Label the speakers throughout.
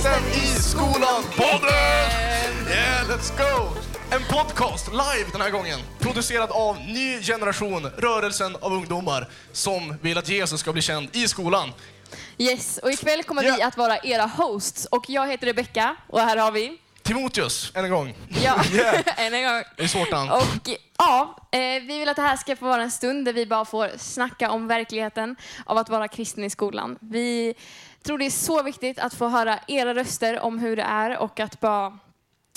Speaker 1: skolan podden! Yeah, let's go! En podcast live den här gången. Producerad av Ny Generation, rörelsen av ungdomar som vill att Jesus ska bli känd i skolan.
Speaker 2: Yes, och ikväll kommer vi att vara era hosts. Och jag heter Rebecka och här har vi...
Speaker 1: Timoteus, än en gång.
Speaker 2: Ja,
Speaker 1: Yeah.
Speaker 2: än en gång.
Speaker 1: Det är svårt namn.
Speaker 2: Och ja, eh, vi vill att det här ska få vara en stund där vi bara får snacka om verkligheten av att vara kristen i skolan. Vi tror det är så viktigt att få höra era röster om hur det är och att bara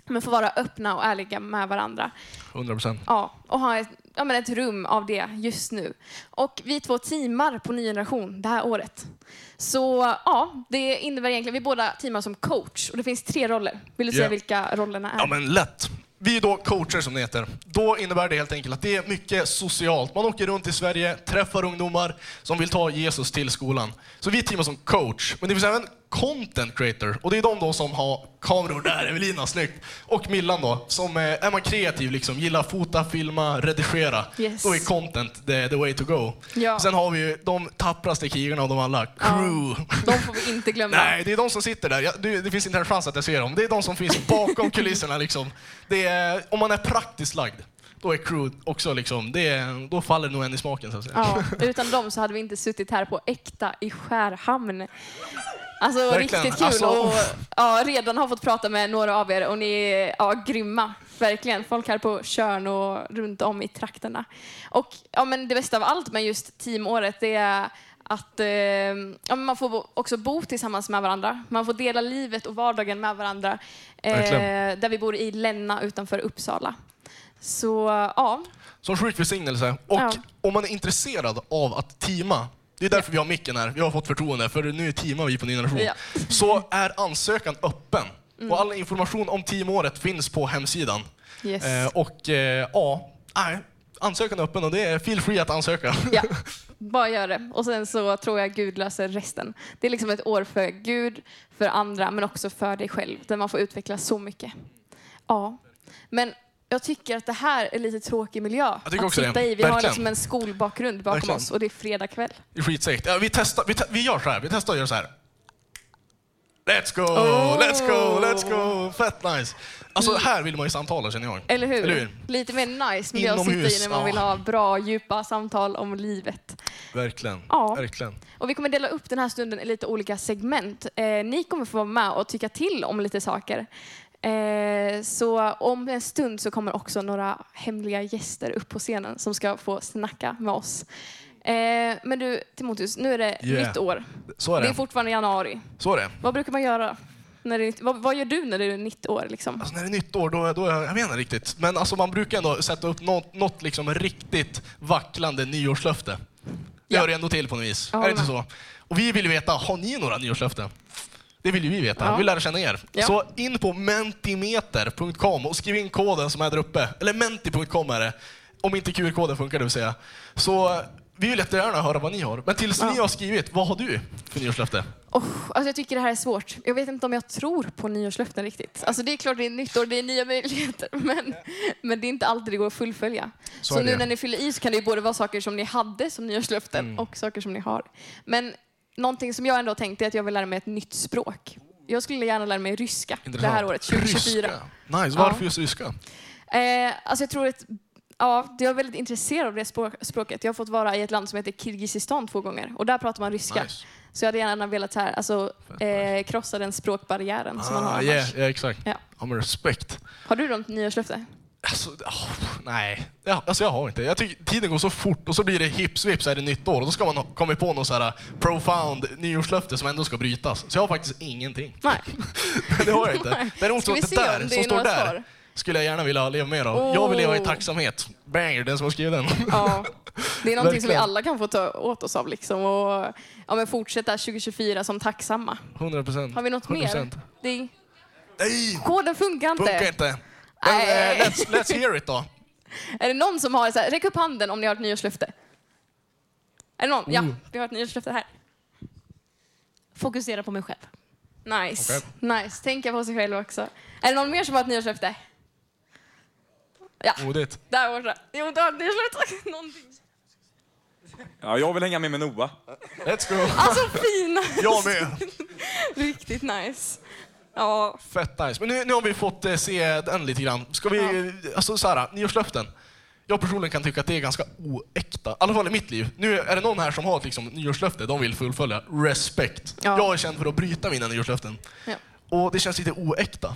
Speaker 2: men få vara öppna och ärliga med varandra.
Speaker 1: 100 procent.
Speaker 2: Ja, och ha ett, ja, men ett rum av det just nu. Och vi två teamar på Ny Generation det här året. Så ja, det innebär egentligen, vi båda teamar som coach och det finns tre roller. Vill du säga
Speaker 1: Ja.
Speaker 2: vilka rollerna är?
Speaker 1: Ja, men lätt. Vi är då coacher som det heter. Då innebär det helt enkelt att det är mycket socialt. Man åker runt i Sverige, träffar ungdomar som vill ta Jesus till skolan. Så vi teamar som coach. Men det finns även content creator. Och det är de då som har kameror där, Evelina, snyggt. Och Millan då, som eh, är man kreativ liksom, gillar fota, filma, redigera.
Speaker 2: Yes.
Speaker 1: Då är content the, the way to go.
Speaker 2: Ja.
Speaker 1: Sen har vi ju de tappraste krigarna av dem alla, crew.
Speaker 2: De får vi inte glömma.
Speaker 1: Nej, det är de som sitter där. Jag, det, det finns inte en chans att jag ser dem. Det är de som finns bakom kulisserna. Liksom. Det är, om man är praktiskt lagd, då är crew också liksom, det är, då faller det nog en i smaken. Så att säga.
Speaker 2: Ja, utan dem så hade vi inte suttit här på äkta i Skärhamn. Alltså
Speaker 1: Verkligen.
Speaker 2: riktigt kul
Speaker 1: Alltså,
Speaker 2: och ja, redan har fått prata med några av er och ni är ja, grymma. Verkligen. Folk här på Tjörn och runt om i trakterna. Och ja, men det bästa av allt med just teamåret det är att eh, ja, man får också bo tillsammans med varandra. Man får dela livet och vardagen med varandra. Eh, där vi bor i Länna utanför Uppsala. Så ja,
Speaker 1: Som sjuk välsignelse. Och
Speaker 2: Ja.
Speaker 1: om man är intresserad av att teama, det är därför vi har micken här, vi har fått förtroende, för nu teamar vi på Ny Generation.
Speaker 2: Ja. Mm.
Speaker 1: Så är ansökan öppen. Och all information om teamåret finns på hemsidan.
Speaker 2: yes.
Speaker 1: Eh, och eh, ja, nej, ansökan är öppen och det är feel free att ansöka.
Speaker 2: Ja, bara gör det. Och sen så tror jag Gud löser resten. Det är liksom ett år för Gud, för andra, men också för dig själv, där man får utveckla så mycket. Ja, men jag tycker att det här är lite tråkig miljö att
Speaker 1: det.
Speaker 2: sitta i. Vi har
Speaker 1: Verkligen.
Speaker 2: liksom en skolbakgrund bakom
Speaker 1: Verkligen.
Speaker 2: oss och det är fredag kväll.
Speaker 1: Skitsegt. Ja, vi, testar, vi, te- vi gör så här. Vi testar att göra så här. Let's go,
Speaker 2: Oh.
Speaker 1: let's go, let's go. Fett nice. Alltså här vill man ju samtala känner jag.
Speaker 2: Eller hur?
Speaker 1: Eller hur?
Speaker 2: Lite mer nice miljö att sitta i när man
Speaker 1: ja.
Speaker 2: vill ha bra, djupa samtal om livet.
Speaker 1: Verkligen.
Speaker 2: Ja.
Speaker 1: Verkligen.
Speaker 2: Och vi kommer dela upp den här stunden i lite olika segment. Eh, ni kommer få vara med och tycka till om lite saker. Eh, så om en stund så kommer också några hemliga gäster upp på scenen som ska få snacka med oss. Eh, men du, Timoteus, nu är det
Speaker 1: Yeah.
Speaker 2: nytt år.
Speaker 1: Är
Speaker 2: Det
Speaker 1: det.
Speaker 2: är fortfarande januari.
Speaker 1: Så är det.
Speaker 2: Vad brukar man göra? När det är, vad, vad gör du när det är nytt år? Liksom?
Speaker 1: Alltså när det är nytt år, då, då jag inte riktigt. Men alltså man brukar ändå sätta upp något, något liksom riktigt vacklande nyårslöfte. Det
Speaker 2: Ja.
Speaker 1: hör ändå till på något vis.
Speaker 2: Ja,
Speaker 1: är det inte så? Och vi vill veta, har ni några nyårslöften? Det vill ju vi veta. Vi vill lära känna er.
Speaker 2: Ja.
Speaker 1: Så in på mentimeter.com och skriv in koden som är där uppe. Eller menti.com är det. Om inte QR-koden funkar det vill säga. Så vi vill jättegärna höra vad ni har. Men tills ni har skrivit, vad har du för nyårslöfte?
Speaker 2: Oh, alltså jag tycker det här är svårt. Jag vet inte om jag tror på nyårslöften riktigt. Alltså det är klart det är nytt år, det är nya möjligheter, men, men det är inte alltid det går att fullfölja.
Speaker 1: Så
Speaker 2: Så, nu när ni fyller i så kan det ju både vara saker som ni hade som nyårslöften
Speaker 1: Mm.
Speaker 2: och saker som ni har. Men någonting som jag ändå tänkte är att jag vill lära mig ett nytt språk. Jag skulle gärna lära mig ryska det här året, 2024.
Speaker 1: Ryska. Nice.
Speaker 2: Ja.
Speaker 1: Varför just ryska?
Speaker 2: Eh, alltså jag tror att Ja, jag är väldigt intresserad av det språk, språket. Jag har fått vara i ett land som heter Kirgizistan två gånger och där pratar man ryska.
Speaker 1: Nice.
Speaker 2: Så jag hade gärna velat här, alltså, eh, krossa den språkbarriären som man har
Speaker 1: Ah,
Speaker 2: annars.
Speaker 1: yeah, yeah, exakt.
Speaker 2: Ja.
Speaker 1: Ja, men respekt.
Speaker 2: Har du något nyårslöfte?
Speaker 1: Alltså, åh, nej. Ja, alltså jag har inte. Jag tycker tiden går så fort och så blir det hips vips så är det nytt år och då ska man ha kommit på något så här profound nyårslöfte som ändå ska brytas. Så jag har faktiskt ingenting.
Speaker 2: Nej.
Speaker 1: det har jag inte. Däremot så det där
Speaker 2: det
Speaker 1: som står där
Speaker 2: svar?
Speaker 1: skulle jag gärna vilja leva mer av. Jag vill leva i
Speaker 2: Oh.
Speaker 1: tacksamhet. Banger, den som har skrivit den.
Speaker 2: Ja, det är någonting som vi alla kan få ta åt oss av liksom och ja, men fortsätta 2024 som tacksamma.
Speaker 1: 100 procent.
Speaker 2: Har vi något mer? Det
Speaker 1: Nej,
Speaker 2: koden funkar inte.
Speaker 1: funkar inte. Men
Speaker 2: Nej.
Speaker 1: eh, let's, let's hear it då.
Speaker 2: Är det någon som har så här, räck upp handen om ni har ett nyårslöfte. Är det någon? Ja,
Speaker 1: Mm.
Speaker 2: vi har ett nyårslöfte här.
Speaker 3: Fokusera på mig själv.
Speaker 2: Nice, nice. Tänka på sig själv också. Är det någon mer som har ett nyårslöfte? Ja,
Speaker 1: Modigt.
Speaker 2: där borta. Jo, du har ett nyårslöfte. Någonting.
Speaker 4: Ja, jag vill hänga med med Noah.
Speaker 1: Let's go.
Speaker 2: Alltså fina!
Speaker 1: Jag med.
Speaker 2: Riktigt nice. Ja.
Speaker 1: Fett nice. Men nu, nu har vi fått eh, se den lite grann. Ska vi, alltså så här, nyårslöften. Jag personligen kan tycka att det är ganska oäkta. I alla fall i mitt liv. Nu är det någon här som har ett liksom, nyårslöfte de vill fullfölja. Respekt.
Speaker 2: Ja.
Speaker 1: Jag är känd för att bryta mina nyårslöften.
Speaker 2: Ja.
Speaker 1: Och det känns lite oäkta.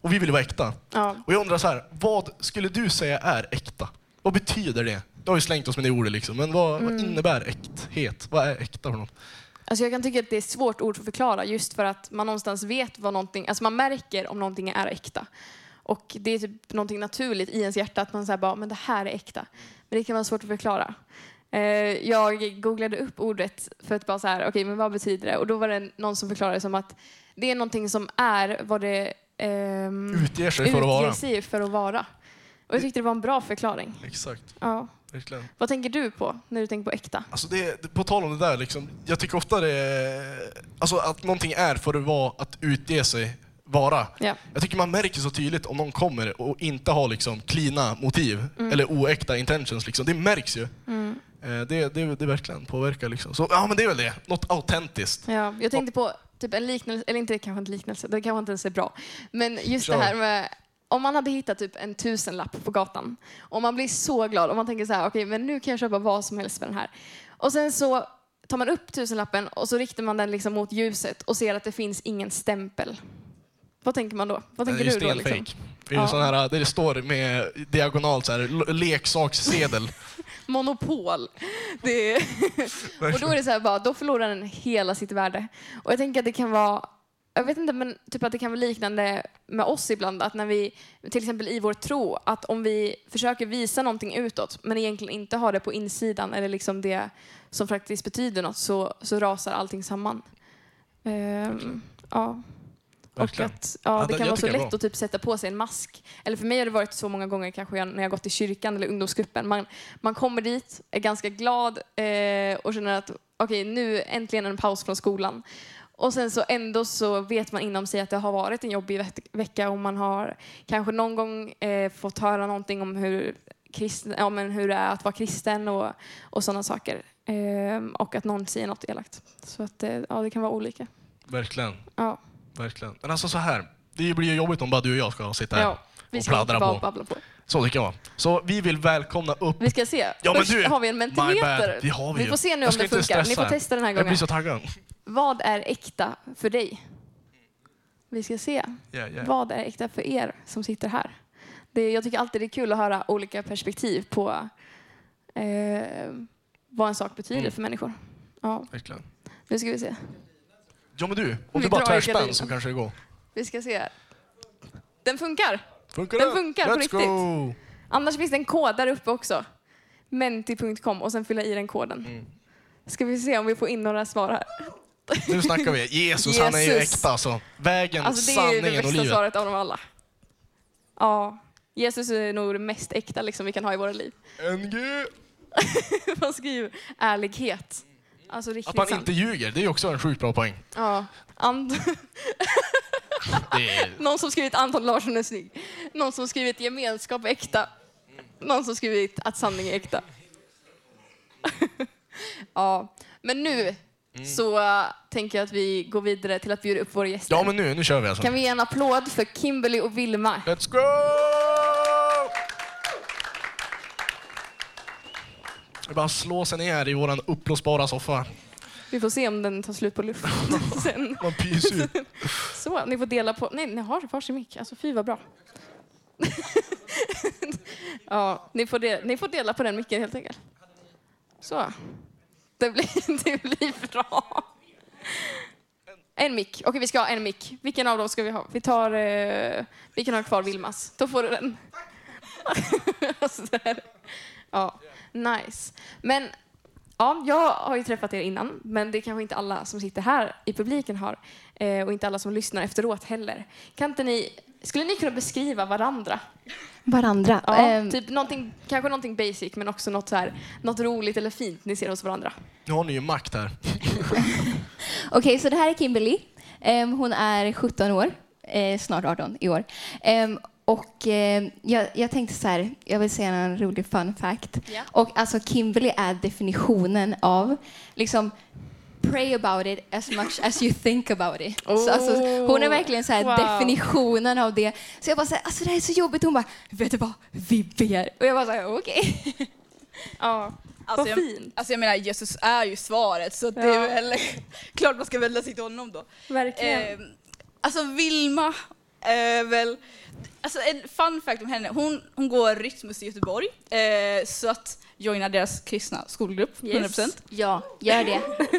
Speaker 1: Och vi vill vara äkta.
Speaker 2: Ja.
Speaker 1: Och jag undrar så här, vad skulle du säga är äkta? Vad betyder det? Du har ju slängt oss med det ordet liksom, men vad,
Speaker 2: Mm.
Speaker 1: vad innebär äkthet? Vad är äkta för något?
Speaker 2: Alltså jag kan tycka att det är ett svårt ord att förklara just för att man någonstans vet vad någonting, alltså man märker om någonting är äkta. Och det är typ någonting naturligt i ens hjärta att man säger bara, men det här är äkta. Men det kan vara svårt att förklara. Eh, Jag googlade upp ordet för att bara så här, okej men vad betyder det? Och då var det någon som förklarade som att det är någonting som är vad det ehm,
Speaker 1: Utger sig för att
Speaker 2: sig för att vara. Och jag tyckte det var en bra förklaring.
Speaker 1: Exakt,
Speaker 2: Ja.
Speaker 1: verkligen.
Speaker 2: Vad tänker du på när du tänker på äkta?
Speaker 1: Alltså det, på tal om det där, liksom, jag tycker ofta det är, alltså att någonting är för att vara, att utge sig vara.
Speaker 2: Ja.
Speaker 1: Jag tycker man märker så tydligt om någon kommer och inte har liksom klina motiv eller oäkta intentions. Liksom. Det märks ju.
Speaker 2: Mm.
Speaker 1: Eh, Det, det, det verkligen påverkar. Liksom. Så ja, men det är väl det. Något autentiskt.
Speaker 2: Ja, jag tänkte på typ en liknelse, eller inte kanske en liknelse, det kanske inte ens är bra. Men just
Speaker 1: Kör.
Speaker 2: det här med om man hade hittat typ en tusenlapp på gatan och man blir så glad och man tänker så här, okej men nu kan jag köpa vad som helst för den här. Och sen så tar man upp tusenlappen och så riktar man den liksom mot ljuset och ser att det finns ingen stämpel. Vad tänker man då? Vad tänker
Speaker 1: det är
Speaker 2: du då? Liksom?
Speaker 1: Det är
Speaker 2: Ja.
Speaker 1: sån här, det står med diagonalt så här, leksakssedel.
Speaker 2: Monopol. Det är och då är det så här bara, då förlorar den hela sitt värde. Och jag tänker att det kan vara, jag vet inte, men typ att det kan vara liknande med oss ibland. Att när vi, till exempel i vår tro, att om vi försöker visa någonting utåt men egentligen inte har det på insidan eller liksom det som faktiskt betyder något så, så rasar allting samman. Ehm, ja. Och att, ja, det kan vara så lätt
Speaker 1: bra.
Speaker 2: att typ sätta på sig en mask. Eller för mig har det varit så många gånger kanske när jag gått i kyrkan eller ungdomsgruppen. Man, man kommer dit, är ganska glad eh, och känner att okej, nu äntligen en paus från skolan. Och sen så ändå så vet man inom sig att det har varit en jobbig ve- vecka och man har kanske någon gång eh, fått höra någonting om hur, kristen, ja, men hur det är att vara kristen och, och sådana saker. Eh, och att någon säger något elakt. Så att eh, ja, det kan vara olika.
Speaker 1: Verkligen.
Speaker 2: Ja.
Speaker 1: Verkligen. Men alltså så här. Det blir ju jobbigt om bara du och jag ska sitta här.
Speaker 2: Ja, vi
Speaker 1: och
Speaker 2: ska inte
Speaker 1: pladdra
Speaker 2: bara
Speaker 1: på.
Speaker 2: babbla på.
Speaker 1: Så tycker jag. Så vi vill välkomna upp...
Speaker 2: Vi ska se.
Speaker 1: Ja, men
Speaker 2: Först
Speaker 1: du,
Speaker 2: har vi en mentimeter.
Speaker 1: Det har vi
Speaker 2: vi
Speaker 1: ju.
Speaker 2: får se nu om det funkar. Ni får testa den här
Speaker 1: Jag blir
Speaker 2: gången.
Speaker 1: så taggad.
Speaker 2: Vad är äkta för dig? Vi ska se.
Speaker 1: Yeah, yeah.
Speaker 2: Vad är äkta för er som sitter här? Det, jag tycker alltid det är kul att höra olika perspektiv på eh, vad en sak betyder
Speaker 1: Mm.
Speaker 2: för människor. Ja,
Speaker 1: Verkligen.
Speaker 2: nu ska vi se.
Speaker 1: Ja men du, om du bara
Speaker 2: drar
Speaker 1: tar
Speaker 2: i
Speaker 1: spänn
Speaker 2: gardinen.
Speaker 1: så kanske det går.
Speaker 2: Vi ska se. Den funkar.
Speaker 1: Funkar
Speaker 2: Den funkar på
Speaker 1: Let's
Speaker 2: riktigt.
Speaker 1: Go.
Speaker 2: Annars finns det en kod där uppe också. Menti.com och sen fylla i den koden.
Speaker 1: Mm.
Speaker 2: Ska vi se om vi får in några svar här.
Speaker 1: Nu snackar vi. Jesus, han är ju
Speaker 2: Jesus.
Speaker 1: äkta alltså. Vägen,
Speaker 2: Alltså det är ju det
Speaker 1: sanningen och
Speaker 2: bästa
Speaker 1: livet.
Speaker 2: svaret av dem alla. Ja, Jesus är nog det mest äkta liksom vi kan ha i våra liv.
Speaker 1: NG.
Speaker 2: Man skriver ärlighet. Alltså
Speaker 1: Att man
Speaker 2: sant.
Speaker 1: inte ljuger, det är också en sjukt bra poäng.
Speaker 2: Ja.
Speaker 1: Det är...
Speaker 2: Någon som skrivit Anton Larsson är snygg. Någon som skrivit gemenskap är äkta. Någon som skrivit att sanning är äkta. ja, men nu så äh, tänker jag att vi går vidare till att bjuda upp våra gäster.
Speaker 1: Ja men nu, nu kör vi alltså.
Speaker 2: Kan vi ge en applåd för Kimberly och Vilma?
Speaker 1: Let's go! Är bara slå sig ner i våran uppblåsbara soffa.
Speaker 2: Vi får se om den tar slut på luft sen.
Speaker 1: Man pyser.
Speaker 2: Så, ni får dela på... Nej, ni har varsin mick. Alltså fy vad bra. ja, ni får, dela, ni får dela på den micken helt enkelt. Så. Det blir, det blir bra. En mick. Okej, vi ska ha en mick. Vilken av dem ska vi ha? Vi tar... Eh, vi kan ha kvar Vilmas. Då får du den. alltså, Ja, nice. Men Ja, jag har ju träffat er innan, men det kanske inte alla som sitter här i publiken har. Eh, och inte alla som lyssnar efteråt heller. Kan inte ni, skulle ni kunna beskriva varandra?
Speaker 3: Varandra.
Speaker 2: Ja,
Speaker 3: Ehm,
Speaker 2: typ någonting, kanske någonting basic, men också något, så här, något roligt eller fint ni ser hos varandra.
Speaker 1: Nu har ni ju makt här.
Speaker 3: Okej, så det här är Kimberly. Ehm, hon är 17 år, eh, snart 18 i år. Och eh, jag, jag tänkte så här, jag vill säga en rolig fun fact.
Speaker 2: Ja.
Speaker 3: Och alltså Kimberly är definitionen av liksom pray about it as much as you think about it. Så alltså, hon är verkligen så här
Speaker 2: Wow.
Speaker 3: definitionen av det. Så jag bara så här, alltså det här är så jobbigt. Hon bara, vet du vad, vi ber. Och jag bara så här, okej.
Speaker 2: Ja.
Speaker 5: Alltså
Speaker 2: Vad
Speaker 5: jag,
Speaker 2: fint.
Speaker 5: alltså jag menar, Jesus är ju svaret så det
Speaker 2: Ja.
Speaker 5: är väl klart man ska vända sig till honom då.
Speaker 2: Verkligen.
Speaker 5: Eh, alltså Vilma är väl, alltså en fun fact om henne, hon, hon går Rytmus i Göteborg eh, så att joina deras kristna skolgrupp, 100%.
Speaker 3: Ja, gör det.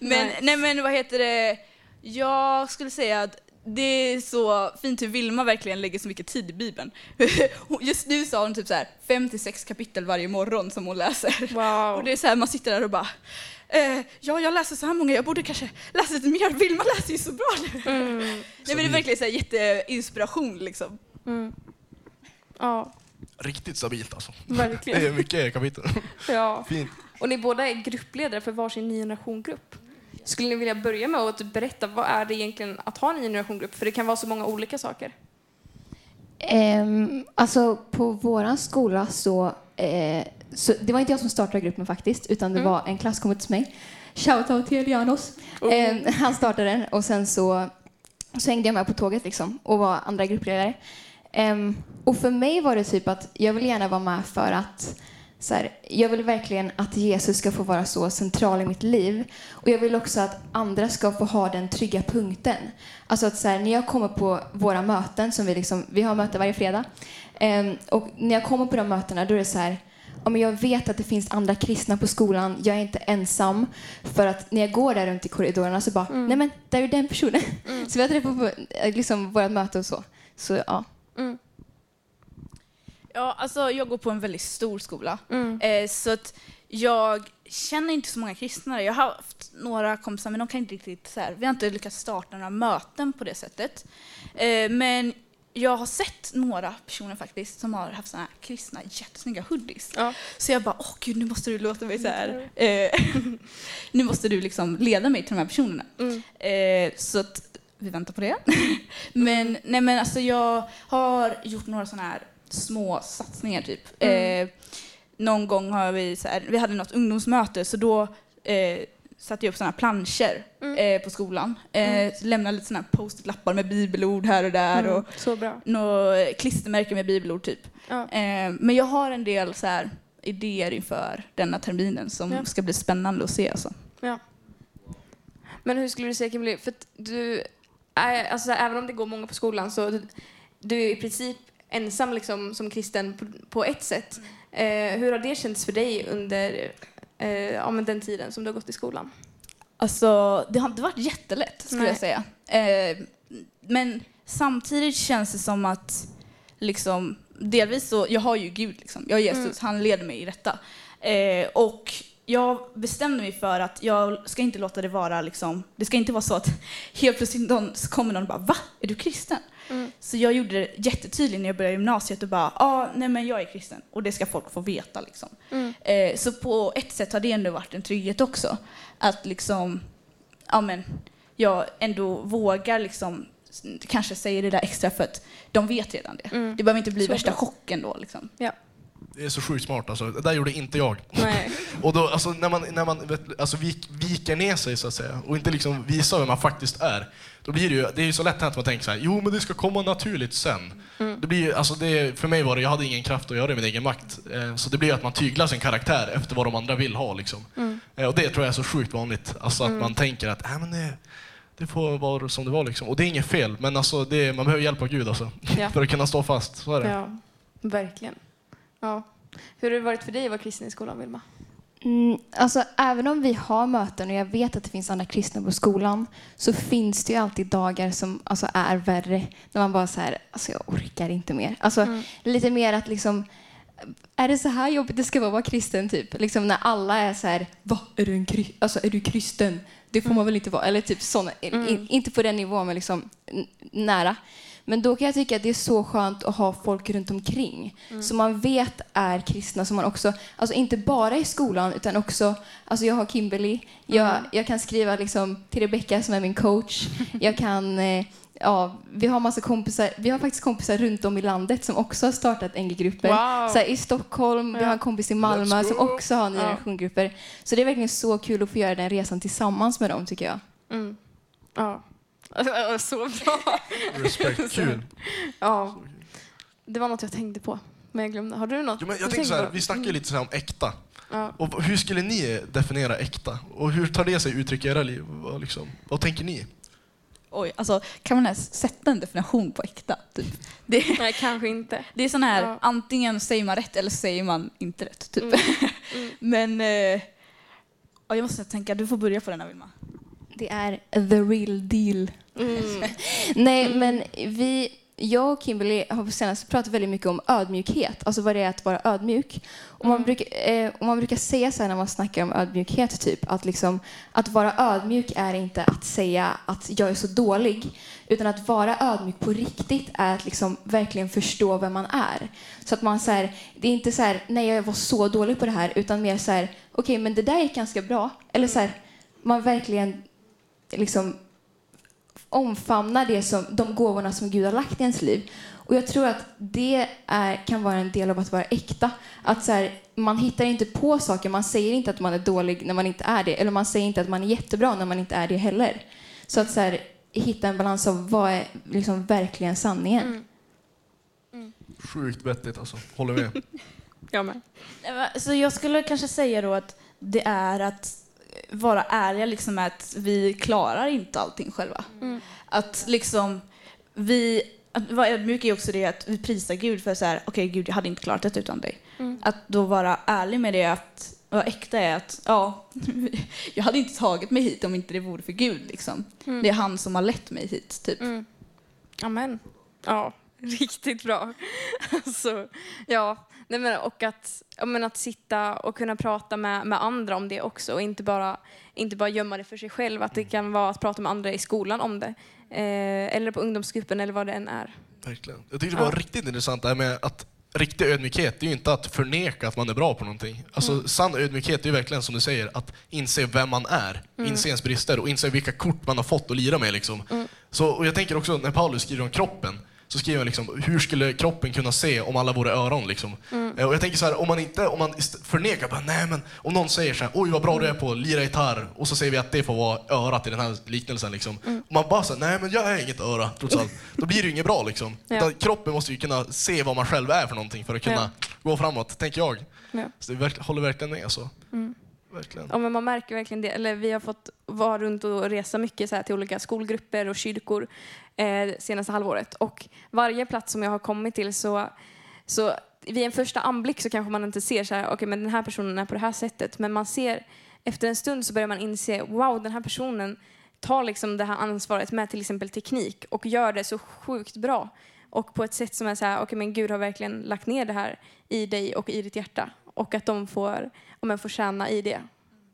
Speaker 5: Men,
Speaker 2: Nice.
Speaker 5: nej men vad heter det, jag skulle säga att det är så fint hur Vilma verkligen lägger så mycket tid i Bibeln. Just nu har hon typ så här fem till sex kapitel varje morgon som hon läser.
Speaker 2: Wow.
Speaker 5: Och det är så här, man sitter där och bara eh, ja, jag läser så här många, jag borde kanske läsa lite mer. Vilma läser ju så bra nu.
Speaker 2: Mm.
Speaker 5: Nej, men det är verkligen så här jätteinspiration liksom.
Speaker 2: Mm. Ja,
Speaker 1: Riktigt stabilt alltså. Det
Speaker 2: verkligen.
Speaker 1: är mycket kapitel.
Speaker 2: Ja.
Speaker 1: Fint.
Speaker 2: Och ni båda är gruppledare för varsin ny generationgrupp. Skulle ni vilja börja med att berätta vad är det egentligen att ha en ny generationgrupp? För det kan vara så många olika saker.
Speaker 3: Um, alltså på våran skola så, eh, så, det var inte jag som startade gruppen faktiskt, utan det
Speaker 2: Mm.
Speaker 3: var en klasskompis till mig. Shoutout till Elianos.
Speaker 2: Oh.
Speaker 3: Ehm, han startade den och sen så, så hängde jag med på tåget liksom och var andra gruppledare. Ehm, och för mig var det typ att jag vill gärna vara med för att så här, jag vill verkligen att Jesus ska få vara så central i mitt liv. Och jag vill också att andra ska få ha den trygga punkten. Alltså att så här, när jag kommer på våra möten, som vi, liksom, vi har möten varje fredag, ehm, och när jag kommer på de mötena då är det så här, men jag vet att det finns andra kristna på skolan, jag är inte ensam. För att när jag går där runt i korridorerna så bara, nej men där är den personen. Så vi har träffat på eh, liksom, vårt möte och så. Så ja.
Speaker 2: Mm.
Speaker 5: Ja, alltså jag går på en väldigt stor skola.
Speaker 2: Mm.
Speaker 5: Eh, så att jag känner inte så många kristna. Jag har haft några kompisar, men de kan inte riktigt så här, vi har inte lyckats starta några möten på det sättet. Eh, men jag har sett några personer faktiskt som har haft såna här kristna jättesnygga hoodies.
Speaker 2: Ja.
Speaker 5: Så jag bara, åh gud, nu måste du låta mig så här. Eh, nu måste du liksom leda mig till de här personerna.
Speaker 2: Mm.
Speaker 5: Eh, så att vi väntar på det. men, nej men alltså jag har gjort några sådana här små satsningar typ.
Speaker 2: Mm.
Speaker 5: Eh, någon gång har vi, så här, vi hade något ungdomsmöte så då eh, satte jag upp sådana planscher
Speaker 2: Mm.
Speaker 5: eh, på skolan. Eh, lämnade lite sådana här post-it-lappar med bibelord här och där
Speaker 2: Mm.
Speaker 5: och
Speaker 2: Så bra.
Speaker 5: några klistermärken med bibelord typ.
Speaker 2: Ja.
Speaker 5: Eh, men jag har en del så här idéer inför denna terminen som
Speaker 2: Ja.
Speaker 5: ska bli spännande att se. Alltså.
Speaker 2: Ja. Men hur skulle du säga Kimberly, för att du alltså, även om det går många på skolan så du, du är i princip ensam liksom, som kristen på, på ett sätt. Eh, hur har det känts för dig under eh, men den tiden som du har gått i skolan?
Speaker 5: Alltså, det har inte varit jättelätt skulle
Speaker 2: Nej.
Speaker 5: jag säga. Eh, men samtidigt känns det som att liksom, delvis så, jag har ju Gud liksom. Jag har Jesus, han leder mig i detta. Eh, och jag bestämde mig för att jag ska inte låta det vara liksom, det ska inte vara så att helt plötsligt någon, kommer någon och bara va? Är du kristen?
Speaker 2: Mm.
Speaker 5: Så jag gjorde det jättetydligt när jag började gymnasiet och bara, ja, ah, nej men jag är kristen och det ska folk få veta liksom.
Speaker 2: Mm.
Speaker 5: Eh, så på ett sätt har det ändå varit en trygghet också. Att liksom, ja men, jag ändå vågar liksom kanske säga det där extra för att de vet redan det.
Speaker 2: Mm.
Speaker 5: Det behöver inte bli
Speaker 2: Så
Speaker 5: värsta
Speaker 2: bra.
Speaker 5: chocken då liksom.
Speaker 1: Det är så sjukt smart alltså. Det där gjorde inte jag. Och då, alltså, när man, när man vet, alltså, vik, viker ner sig så att säga och inte liksom visar vem man faktiskt är. Då blir det ju, det är ju så lätt hänt att man tänker så här, jo men det ska komma naturligt sen. Det blir alltså det, för mig var det, jag hade ingen kraft att göra det med egen makt. Eh, så det blir att man tyglar sin karaktär efter vad de andra vill ha liksom. Eh, och det tror jag är så sjukt vanligt. Alltså att man tänker att, äh, men det, det får vara som det var liksom. Och det är inget fel, men alltså det, man behöver hjälp av Gud alltså.
Speaker 2: Ja.
Speaker 1: för att kunna stå fast. Så är det.
Speaker 2: Ja, verkligen. Ja. Hur har det varit för dig att vara kristen i skolan, Vilma?
Speaker 3: Mm, alltså, även om vi har möten och jag vet att det finns andra kristna på skolan så finns det ju alltid dagar som alltså, är värre. När man bara så här, alltså jag orkar inte mer. Alltså, Lite mer att liksom, är det så här jobbigt det ska vara att vara kristen? Typ? Liksom när alla är så här, va, är du, en kri- alltså, är du kristen? Det får man väl inte vara. Eller typ såna, in, inte på den nivån, men liksom nära. Men då kan jag tycka att det är så skönt att ha folk runt omkring som man vet är kristna, som man också, alltså inte bara i skolan utan också, alltså jag har Kimberly, jag, jag kan skriva liksom till Rebecca som är min coach, jag kan eh, Ja, vi har massa kompisar. Vi har faktiskt kompisar runt om i landet som också har startat NG-grupper.
Speaker 2: Wow.
Speaker 3: Så här, I Stockholm, vi
Speaker 2: Ja.
Speaker 3: har en kompis i Malmö som också har nya
Speaker 2: Ja.
Speaker 3: Så det är verkligen så kul att få göra den resan tillsammans med dem tycker jag.
Speaker 2: Mm. Ja. Så bra.
Speaker 1: Respekt. Kul.
Speaker 2: Ja. Det var något jag tänkte på, men jag glömde. Har du något?
Speaker 1: Jo, men jag tänkte så här, vi snackar ju lite så här om äkta.
Speaker 2: Ja.
Speaker 1: Och hur skulle ni definiera äkta? Och hur tar det sig uttryck i era liv? Vad, liksom, vad tänker ni?
Speaker 5: Oj, alltså kan man ens sätta en definition på äkta? Typ? Det,
Speaker 2: Nej, kanske inte.
Speaker 5: det är sån här,
Speaker 2: Ja.
Speaker 5: antingen säger man rätt eller säger man inte rätt. Typ.
Speaker 2: Mm. Mm.
Speaker 5: Men eh, ja, jag måste tänka, du får börja på den här Vilma.
Speaker 3: Det är the real deal.
Speaker 2: Mm.
Speaker 3: Nej, men vi, jag och Kimberly har på senaste pratat väldigt mycket om ödmjukhet, alltså vad det är att vara ödmjuk. Och man,
Speaker 2: Mm.
Speaker 3: brukar, eh, och man brukar säga så här när man snackar om ödmjukhet, typ att, liksom, att vara ödmjuk är inte att säga att jag är så dålig, utan att vara ödmjuk på riktigt är att liksom verkligen förstå vem man är. Så att man så här, det är inte så här, nej jag var så dålig på det här, utan mer så här, okej men det där gick ganska bra. Eller så här, man verkligen liksom omfamnar det som, de gåvorna som Gud har lagt i ens liv. Och jag tror att det är, kan vara en del av att vara äkta. Att så här, man hittar inte på saker, man säger inte att man är dålig när man inte är det. Eller man säger inte att man är jättebra när man inte är det heller. Så att så här, hitta en balans av vad är liksom verkligen sanningen.
Speaker 2: Mm.
Speaker 1: Sjukt vettigt alltså. Håller med.
Speaker 2: Jag med.
Speaker 5: Så jag skulle kanske säga då att det är att vara ärliga liksom med att vi klarar inte allting själva.
Speaker 2: Mm.
Speaker 5: Att liksom vi, att vara ödmjuk är också det att vi prisar Gud för så här, okej Gud jag hade inte klarat det utan dig.
Speaker 2: Mm.
Speaker 5: Att då vara ärlig med det, att vara äkta är att ja, jag hade inte tagit mig hit om inte det vore för Gud liksom.
Speaker 2: Mm.
Speaker 5: Det är han som har lett mig hit typ.
Speaker 2: Mm. Amen. Ja, riktigt bra. alltså, ja. Nej, men, och att, men att sitta och kunna prata med, med andra om det också och inte bara, inte bara gömma det för sig själv. Att det kan vara att prata med andra i skolan om det. Eh, eller på ungdomsgruppen eller vad det än är.
Speaker 1: Verkligen. Jag tyckte det var
Speaker 2: Ja.
Speaker 1: riktigt intressant det här med att riktig ödmjukhet, det är ju inte att förneka att man är bra på någonting. Alltså sann ödmjukhet, det är ju verkligen som du säger, att inse vem man är, inse ens brister och inse vilka kort man har fått att lira med. Liksom. Så, och jag tänker också, när Paulus skriver om kroppen, så skriver han liksom, hur skulle kroppen kunna se om alla vore öron? Liksom? Eh, Och jag tänker så här, om man inte om man förnekar, bara, nej men om någon säger så här, oj vad bra du är på att lira gitarr, och så säger vi att det får vara örat i den här liknelsen. Liksom. Och man bara säger, nej men jag är inget öra, trots allt. Då blir det ju inget bra liksom.
Speaker 2: Ja.
Speaker 1: Kroppen måste ju kunna se vad man själv är för någonting för att kunna gå framåt, tänker jag.
Speaker 2: Ja.
Speaker 1: Så det verk- håller verkligen med alltså. Verkligen.
Speaker 2: Ja, men man märker verkligen det. Eller vi har fått vara runt och resa mycket så här, till olika skolgrupper och kyrkor eh, senaste halvåret. Och varje plats som jag har kommit till så, så vid en första anblick så kanske man inte ser så här, okay, men den här personen är på det här sättet. Men man ser, efter en stund så börjar man inse, wow den här personen tar liksom det här ansvaret med till exempel teknik och gör det så sjukt bra. Och på ett sätt som är så här, okej men Gud har verkligen lagt ner det här i dig och i ditt hjärta. Och att de får, och jag får tjäna i det.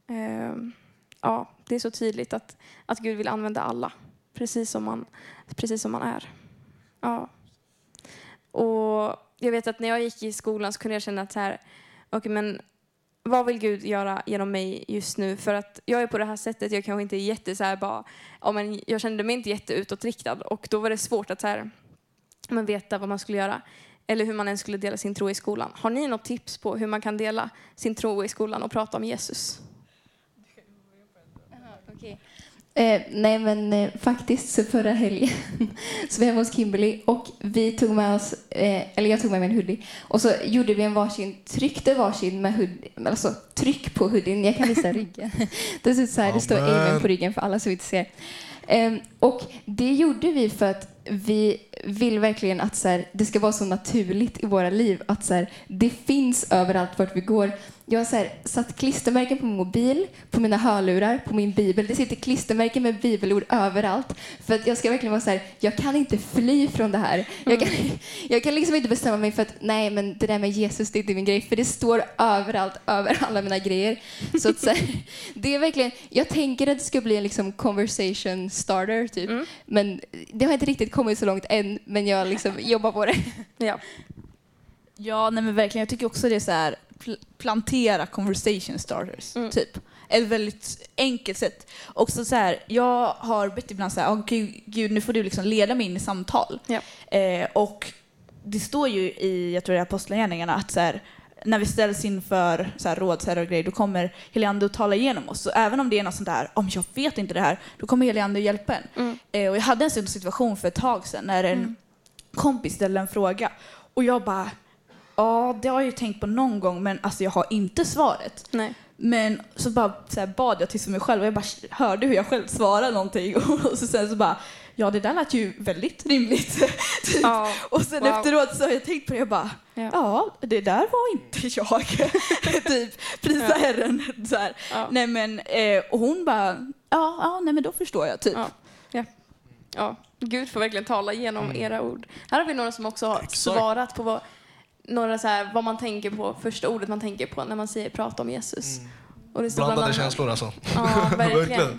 Speaker 2: Ehm, ja, det är så tydligt att, att Gud vill använda alla, precis som man, precis som man är. Ja. Och jag vet att när jag gick i skolan så kunde jag känna att så här, okej men vad vill Gud göra genom mig just nu? För att jag är på det här sättet, jag kanske inte är jätte så här bara, ja men jag kände mig inte jätteutåtriktad och då var det svårt att så här, men veta vad man skulle göra eller hur man ens skulle dela sin tro i skolan. Har ni något tips på hur man kan dela sin tro i skolan och prata om Jesus?
Speaker 3: Eh, nej, men eh, faktiskt så förra helgen så var jag hemma hos Kimberly och vi tog med oss, eh, eller jag tog med mig en hoodie och så gjorde vi en varsin, tryckte varsin med hoodie, alltså tryck på hoodien, jag kan visa ryggen. Det ser ut så här, det står
Speaker 1: Amen.
Speaker 3: Amen på ryggen för alla som inte ser. Ehm, och det gjorde vi för att vi vill verkligen att så här, det ska vara så naturligt i våra liv att så här, det finns överallt vart vi går. Jag har så här, satt klistermärken på min mobil, på mina hörlurar, på min bibel. Det sitter klistermärken med bibelord överallt. För att jag ska verkligen vara så här, jag kan inte fly från det här. Jag kan, jag kan liksom inte bestämma mig för att nej men det där med Jesus det är inte min grej. För det står överallt, över alla mina grejer. Så att så här, det är verkligen, jag tänker att det ska bli en liksom conversation starter typ.
Speaker 2: Mm.
Speaker 3: Men det har inte riktigt kommit så långt än, men jag liksom jobbar på det.
Speaker 2: Ja.
Speaker 5: Ja, nej men verkligen. Jag tycker också det är så här, plantera conversation starters,
Speaker 2: Mm.
Speaker 5: typ. Ett väldigt enkelt sätt. Också så här, jag har bett ibland så här, oh, gud, gud, nu får du liksom leda mig in i samtal.
Speaker 2: Ja.
Speaker 5: Eh, och det står ju i, jag tror det är Apostlagärningarna, att så här, när vi ställs inför så här, rådsherrar och grejer, då kommer Heliande att tala igenom oss. Så även om det är något sånt där, om jag vet inte det här, då kommer Heliande att hjälpa en.
Speaker 2: Mm.
Speaker 5: Eh, och jag hade en sån situation för ett tag sedan när en kompis ställde en fråga och jag bara, ja det har jag ju tänkt på någon gång men alltså jag har inte svaret.
Speaker 2: Nej.
Speaker 5: Men så bara så här, bad jag till mig själv och jag bara hörde hur jag själv svarade någonting och så sen så bara, ja det där lät ju väldigt rimligt. typ.
Speaker 2: Ja.
Speaker 5: Och sen
Speaker 2: Wow.
Speaker 5: efteråt så har jag tänkt på det och bara,
Speaker 2: Ja.
Speaker 5: ja det där var inte jag. typ, prisa
Speaker 2: Ja.
Speaker 5: Herren. Så här.
Speaker 2: Ja.
Speaker 5: Nej men, eh, och hon bara, ja, ja nej men då förstår jag typ.
Speaker 2: Ja. Ja. ja. Gud får verkligen tala genom era ord. Här har vi några som också har
Speaker 1: Exakt.
Speaker 2: svarat på vad, några så här, vad man tänker på, första ordet man tänker på när man säger prata om Jesus. Och det står bland
Speaker 1: Blandade
Speaker 2: annat-
Speaker 1: känslor alltså.
Speaker 2: Ja, verkligen.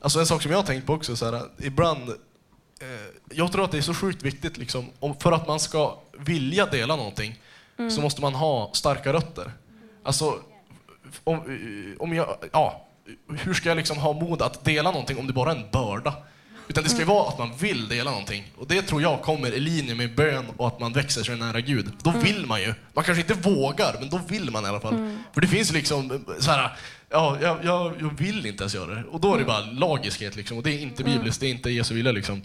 Speaker 1: Alltså en sak som jag har tänkt på också, så här, ibland, eh, jag tror att det är så sjukt viktigt liksom, om, för att man ska vilja dela någonting
Speaker 2: Mm.
Speaker 1: så måste man ha starka rötter. Alltså, om, om jag, ja, hur ska jag liksom ha mod att dela någonting om det bara är en börda? Utan det ska ju
Speaker 2: Mm.
Speaker 1: vara att man vill dela någonting. Och det tror jag kommer i linje med bön och att man växer sig nära Gud. Då
Speaker 2: Mm.
Speaker 1: vill man ju. Man kanske inte vågar, men då vill man i alla fall. För det finns liksom så här, ja, jag, jag, jag vill inte ens göra det. Och då är det bara lagiskhet liksom. Och det är inte bibliskt, det är inte Jesu vilja liksom.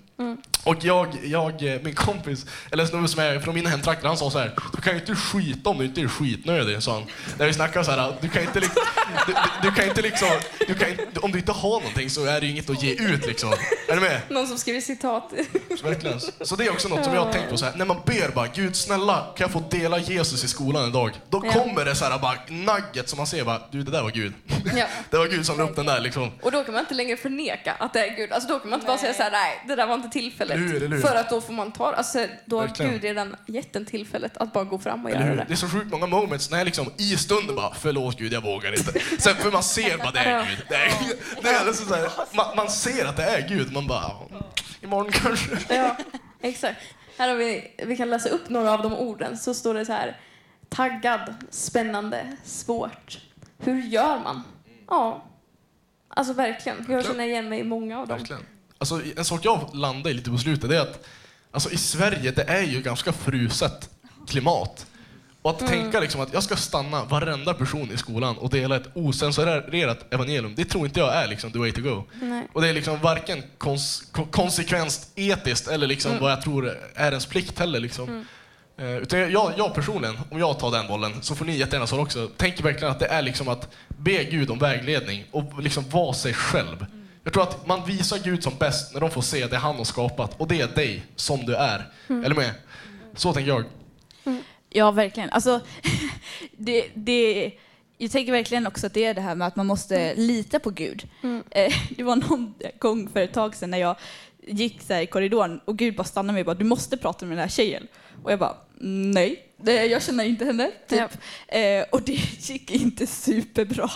Speaker 1: Och jag, jag, eh, min kompis, eller en snubbe som är från mina hemtrakter, han sa så här, du kan ju inte skita om du inte är skitnödig, sa han. När vi snackade så här, du kan inte liksom, du, du, du kan inte liksom, du kan om du inte har någonting så är det ju inget att ge ut liksom. Är du med?
Speaker 2: Någon som skriver citat.
Speaker 1: Så Verkligen. Så det är också något som jag har tänkt på så här, när man ber bara, Gud snälla kan jag få dela Jesus i skolan en dag? Då kommer det så här bara nugget som man ser bara, du det där var Gud.
Speaker 2: Ja.
Speaker 1: Det var Gud som la upp den där liksom.
Speaker 2: Och då kan man inte längre förneka att det är Gud. Alltså då kan man inte bara säga så här, nej, det där var inte tillfället.
Speaker 1: Eller hur, eller hur?
Speaker 2: För att då får man ta alltså då har
Speaker 1: Verkligen.
Speaker 2: Gud redan gett en tillfället att bara gå fram och
Speaker 1: Eller
Speaker 2: göra
Speaker 1: hur?
Speaker 2: det.
Speaker 1: Det är så sjukt många moments när jag liksom i stunden bara, förlåt Gud jag vågar inte. Sen för man ser bara, det är Gud. Det är, det är liksom så här, man, man ser att det är Gud, man bara, imorgon kanske.
Speaker 2: Ja, exakt. Här har vi, vi kan läsa upp några av de orden. Så står det så här, taggad, spännande, svårt. Hur gör man? Ja, alltså verkligen. Jag känner igen mig i många av dem.
Speaker 1: Verkligen. Alltså, en sak jag landade i lite på slutet är att alltså, i Sverige det är ju ganska fruset klimat. Och att tänka liksom att jag ska stanna varenda person i skolan och dela ett osensurerat evangelium, det tror inte jag är liksom the way to go.
Speaker 2: Nej.
Speaker 1: Och det är liksom varken kons ko- konsekvent etiskt eller liksom vad jag tror är ens plikt heller. Liksom. Eh, utan jag, jag personligen, om jag tar den bollen, så får ni jättegärna svara också, tänker verkligen att det är liksom att be Gud om vägledning och liksom vara sig själv. Jag tror att man visar Gud som bäst när de får se det han har skapat och det är dig som du är. Eller med? Så tänker jag.
Speaker 5: Ja, verkligen. Alltså, det, det, jag tänker verkligen också att det är det här med att man måste lita på Gud. Eh, Det var någon gång för ett tag sedan när jag gick så i korridoren och Gud bara stannade mig och bara du måste prata med den här tjejen. Och jag bara nej, det, jag känner inte henne. Typ. Eh, och det gick inte superbra.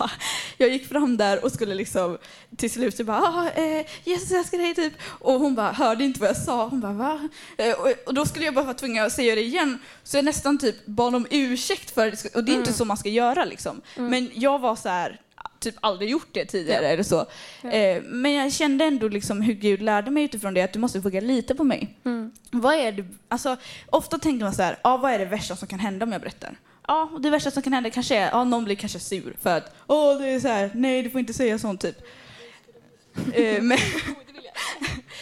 Speaker 5: Jag gick fram där och skulle liksom till slut så bara ah, eh, Jesus älskar dig typ. Och hon bara hörde inte vad jag sa. Hon bara va? Eh, och, och då skulle jag bara vara tvungen att säga det igen. Så jag nästan typ bad om ursäkt för det. Och det är inte så man ska göra liksom. Men jag var så här typ aldrig gjort det tidigare
Speaker 2: Ja.
Speaker 5: eller så. Eh, men jag kände ändå liksom hur Gud lärde mig utifrån det att du måste våga lita på mig.
Speaker 2: Mm.
Speaker 5: Vad är det, alltså, ofta tänker man så här, ah, vad är det värsta som kan hända om jag berättar? Ja, och det värsta som kan hända kanske är, ja, någon blir kanske sur för att, åh, det är så här, nej, du får inte säga sånt typ. eh, men,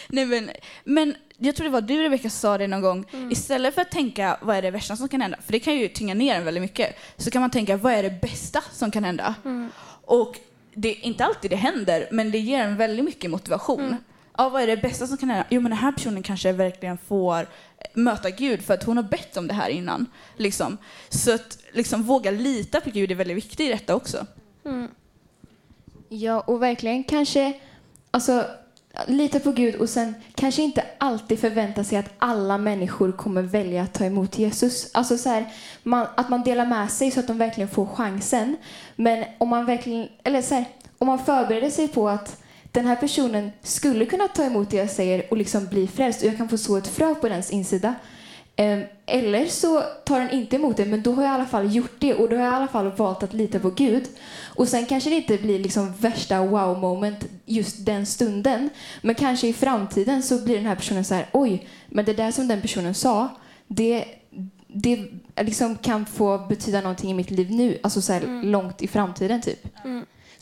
Speaker 5: nej, men, men jag tror det var du Rebecka som sa det någon gång, istället för att tänka vad är det värsta som kan hända, för det kan ju tynga ner en väldigt mycket, så kan man tänka vad är det bästa som kan hända? Och det är inte alltid det händer, men det ger en väldigt mycket motivation. Ja, vad är det bästa som kan hända? Jo, men den här personen kanske verkligen får möta Gud för att hon har bett om det här innan. Liksom. Så att liksom, våga lita på Gud är väldigt viktigt i detta också.
Speaker 3: Ja, och verkligen kanske alltså, lita på Gud och sen kanske inte alltid förvänta sig att alla människor kommer välja att ta emot Jesus. Alltså så här, man, att man delar med sig så att de verkligen får chansen. Men om man verkligen, eller så här, om man förbereder sig på att den här personen skulle kunna ta emot det jag säger och liksom bli frälst och jag kan få så ett frö på dens insida. Ehm, eller så tar den inte emot det, men då har jag i alla fall gjort det och då har jag i alla fall valt att lita på Gud. Och sen kanske det inte blir liksom värsta wow-moment just den stunden, men kanske i framtiden så blir den här personen så här, oj, men det där som den personen sa, det, det liksom kan få betyda någonting i mitt liv nu, alltså så här långt i framtiden typ.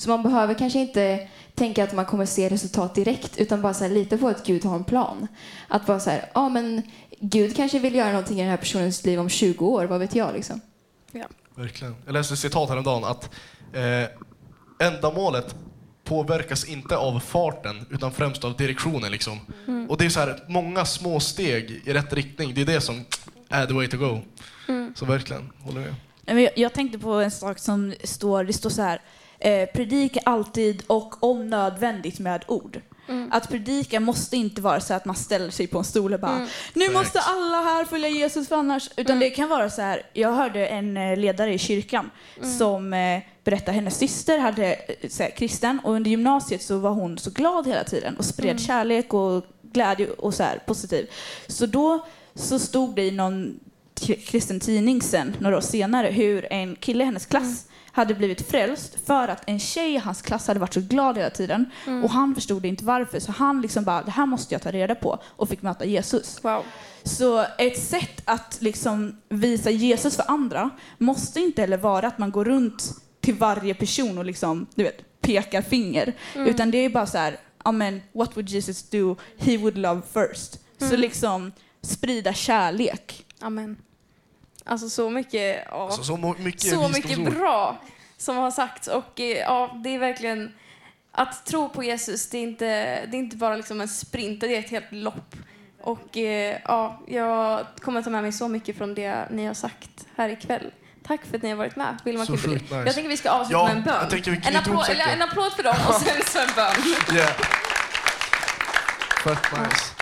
Speaker 3: Så man behöver kanske inte tänka att man kommer se resultat direkt utan bara så här, lita på att Gud har en plan. Att bara så här, ja men Gud kanske vill göra någonting i den här personens liv om 20 år, vad vet jag liksom.
Speaker 1: Verkligen. Jag läste ett citat häromdagen att eh, ändamålet påverkas inte av farten utan främst av direktionen. Liksom. Och det är så här, många små steg i rätt riktning, det är det som är the way to go. Så verkligen, håller med.
Speaker 5: Jag tänkte på en sak som står, det står så här, eh, predika alltid och om nödvändigt med ord. Att predika måste inte vara så att man ställer sig på en stol och bara nu
Speaker 1: Facts.
Speaker 5: måste alla här följa Jesus för annars. Utan det kan vara så här, jag hörde en eh, ledare i kyrkan som eh, berättade att hennes syster hade eh, så här, kristen och under gymnasiet så var hon så glad hela tiden och spred kärlek och glädje och så här positiv. Så då så stod det i någon kristen tidning sen, några år senare, hur en kille i hennes klass hade blivit frälst för att en tjej i hans klass hade varit så glad hela tiden. Och han förstod inte varför, så han liksom bara, det här måste jag ta reda på och fick möta Jesus.
Speaker 2: Wow.
Speaker 5: Så ett sätt att liksom visa Jesus för andra måste inte heller vara att man går runt till varje person och liksom, du vet, pekar finger. Utan det är bara så här, amen, what would Jesus do? He would love first. Så liksom sprida kärlek.
Speaker 2: Amen. Alltså så mycket, ja.
Speaker 1: Alltså, så mycket
Speaker 2: så mycket bra som har sagts. Och eh, ja, det är verkligen att tro på Jesus. Det är inte, det är inte bara liksom en sprint, det är ett helt lopp. Och eh, ja, jag kommer ta med mig så mycket från det ni har sagt här ikväll. Tack för att ni har varit med. Wilma
Speaker 1: Så
Speaker 2: Kimberly.
Speaker 1: sjukt nice.
Speaker 2: Jag tänker vi ska avsluta
Speaker 1: Ja,
Speaker 2: med en bön.
Speaker 1: tänker
Speaker 2: en,
Speaker 1: säcken.
Speaker 2: en applåd för dem och sen så en bön.
Speaker 1: Yeah. Fett nice.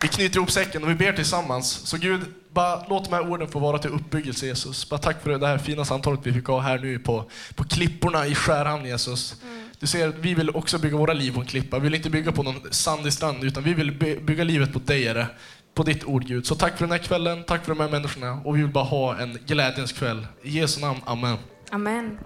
Speaker 1: Vi knyter ihop säcken och vi ber tillsammans. Så Gud, bara låt de här orden få vara till uppbyggelse Jesus. Bara tack för det här fina samtalet vi fick ha här nu på, på klipporna i Skärhamn Jesus. Du ser, vi vill också bygga våra liv på en klippa. Vi vill inte bygga på någon sandig strand utan vi vill bygga livet på dig Herre. På ditt ord Gud. Så tack för den här kvällen, tack för de här människorna och vi vill bara ha en glädjens kväll. I Jesu namn, Amen.
Speaker 2: Amen.